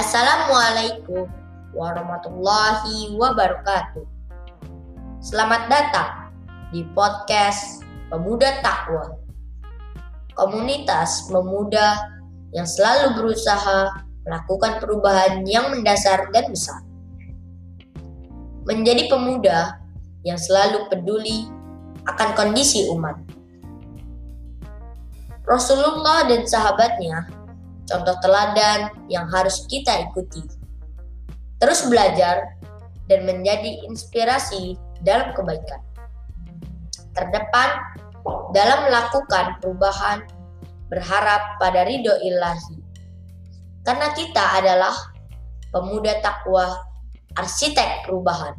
Assalamualaikum warahmatullahi wabarakatuh. Selamat datang di podcast Pemuda Takwa. Komunitas pemuda yang selalu berusaha melakukan perubahan yang mendasar dan besar. Menjadi pemuda yang selalu peduli akan kondisi umat. Rasulullah dan sahabatnya contoh teladan yang harus kita ikuti. Terus belajar dan menjadi inspirasi dalam kebaikan. Terdepan dalam melakukan perubahan berharap pada ridho ilahi. Karena kita adalah pemuda takwa arsitek perubahan.